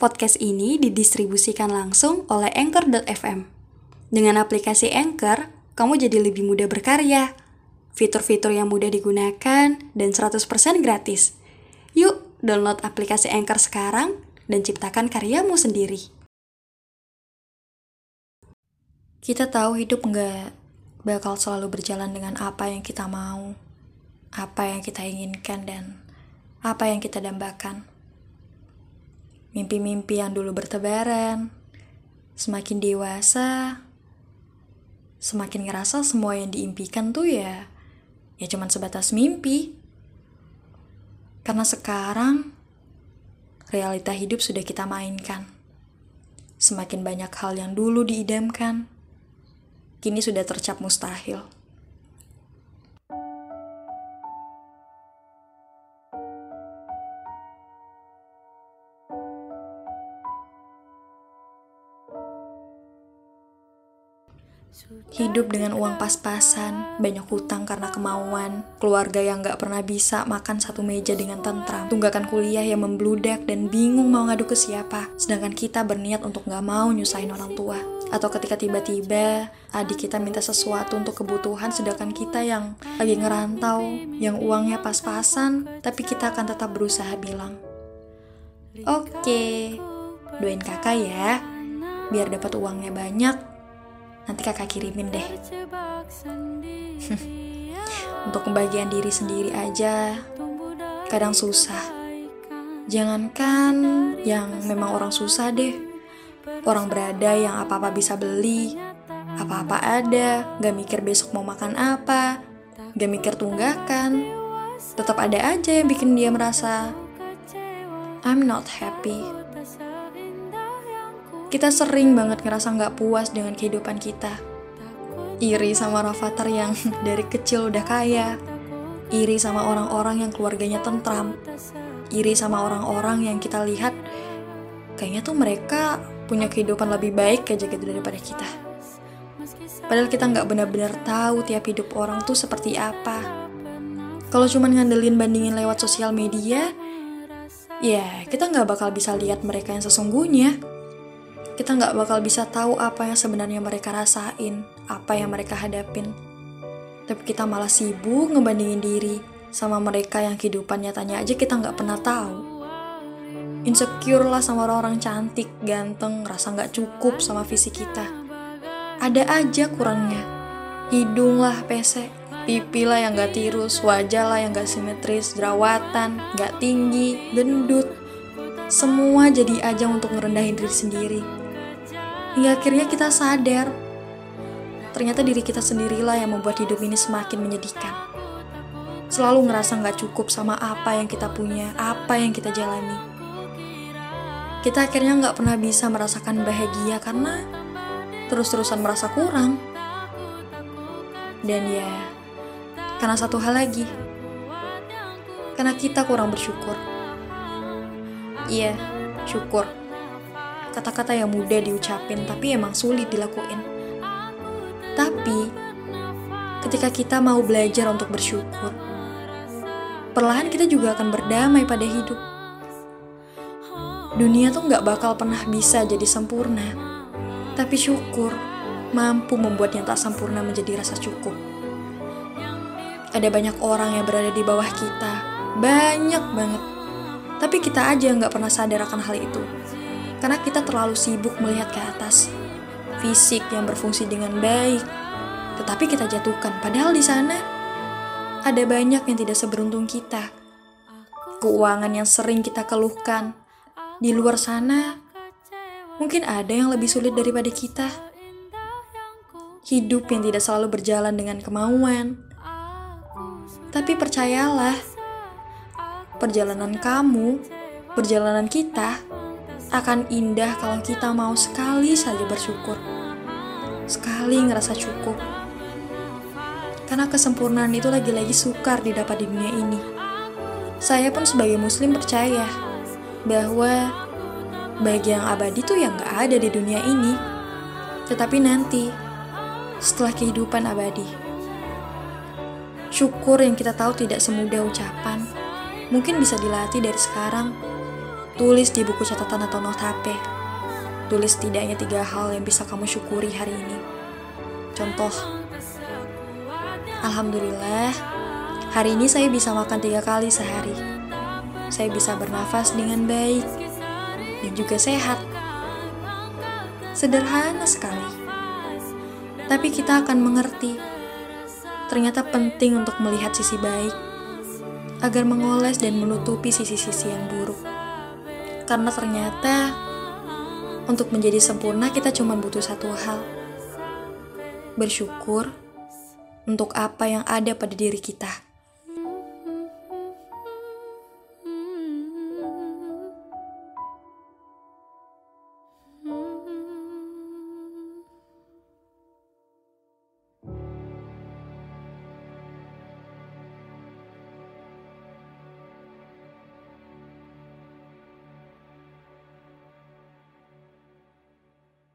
Podcast ini didistribusikan langsung oleh Anchor.fm. Dengan aplikasi Anchor, kamu jadi lebih mudah berkarya. Fitur-fitur yang mudah digunakan dan 100% gratis. Yuk, download aplikasi Anchor sekarang dan ciptakan karyamu sendiri. Kita tahu hidup nggak bakal selalu berjalan dengan apa yang kita mau, apa yang kita inginkan, dan apa yang kita dambakan. Mimpi-mimpi yang dulu bertebaran, semakin dewasa, semakin ngerasa semua yang diimpikan tuh ya, ya cuman sebatas mimpi. Karena sekarang, realita hidup sudah kita mainkan. Semakin banyak hal yang dulu diidamkan, kini sudah tercap mustahil. Hidup dengan uang pas-pasan, banyak hutang karena kemauan, keluarga yang gak pernah bisa makan satu meja dengan tentram, tunggakan kuliah yang membludak dan bingung mau ngadu ke siapa, sedangkan kita berniat untuk gak mau nyusahin orang tua. Atau ketika tiba-tiba adik kita minta sesuatu untuk kebutuhan sedangkan kita yang lagi ngerantau, yang uangnya pas-pasan, tapi kita akan tetap berusaha bilang, Oke, doain kakak ya, biar dapat uangnya banyak, Nanti kakak kirimin deh. Untuk pembagian diri sendiri aja, kadang susah. Jangankan yang memang orang susah deh. Orang berada yang apa-apa bisa beli, apa-apa ada, gak mikir besok mau makan apa, gak mikir tunggakan. Tetap ada aja yang bikin dia merasa I'm not happy. Kita sering banget ngerasa nggak puas dengan kehidupan kita. Iri sama Rafathar yang dari kecil udah kaya. Iri sama orang-orang yang keluarganya tentram. Iri sama orang-orang yang kita lihat kayaknya tuh mereka punya kehidupan lebih baik aja gitu daripada kita. Padahal kita nggak benar-benar tahu tiap hidup orang tuh seperti apa. Kalau cuma ngandelin bandingin lewat sosial media, ya kita nggak bakal bisa lihat mereka yang sesungguhnya kita nggak bakal bisa tahu apa yang sebenarnya mereka rasain, apa yang mereka hadapin. Tapi kita malah sibuk ngebandingin diri sama mereka yang kehidupan nyatanya aja kita nggak pernah tahu. Insecure lah sama orang-orang cantik, ganteng, rasa nggak cukup sama visi kita. Ada aja kurangnya. Hidung lah pesek, pipi lah yang gak tirus, wajah lah yang gak simetris, jerawatan, gak tinggi, gendut. Semua jadi aja untuk ngerendahin diri sendiri. Hingga akhirnya kita sadar, ternyata diri kita sendirilah yang membuat hidup ini semakin menyedihkan. Selalu ngerasa nggak cukup sama apa yang kita punya, apa yang kita jalani. Kita akhirnya nggak pernah bisa merasakan bahagia karena terus-terusan merasa kurang. Dan ya, karena satu hal lagi, karena kita kurang bersyukur. Iya, syukur kata-kata yang mudah diucapin tapi emang sulit dilakuin. Tapi ketika kita mau belajar untuk bersyukur, perlahan kita juga akan berdamai pada hidup. Dunia tuh nggak bakal pernah bisa jadi sempurna, tapi syukur mampu membuat yang tak sempurna menjadi rasa cukup. Ada banyak orang yang berada di bawah kita, banyak banget. Tapi kita aja nggak pernah sadar akan hal itu karena kita terlalu sibuk melihat ke atas. Fisik yang berfungsi dengan baik, tetapi kita jatuhkan. Padahal di sana ada banyak yang tidak seberuntung kita. Keuangan yang sering kita keluhkan. Di luar sana, mungkin ada yang lebih sulit daripada kita. Hidup yang tidak selalu berjalan dengan kemauan. Tapi percayalah, perjalanan kamu, perjalanan kita, akan indah kalau kita mau sekali saja bersyukur. Sekali ngerasa cukup. Karena kesempurnaan itu lagi-lagi sukar didapat di dunia ini. Saya pun sebagai muslim percaya bahwa bagi yang abadi tuh yang gak ada di dunia ini. Tetapi nanti, setelah kehidupan abadi. Syukur yang kita tahu tidak semudah ucapan, mungkin bisa dilatih dari sekarang Tulis di buku catatan atau not HP. Tulis setidaknya tiga hal yang bisa kamu syukuri hari ini. Contoh, Alhamdulillah, hari ini saya bisa makan tiga kali sehari. Saya bisa bernafas dengan baik dan juga sehat. Sederhana sekali. Tapi kita akan mengerti. Ternyata penting untuk melihat sisi baik agar mengoles dan menutupi sisi-sisi yang buruk. Karena ternyata untuk menjadi sempurna kita cuma butuh satu hal. Bersyukur untuk apa yang ada pada diri kita.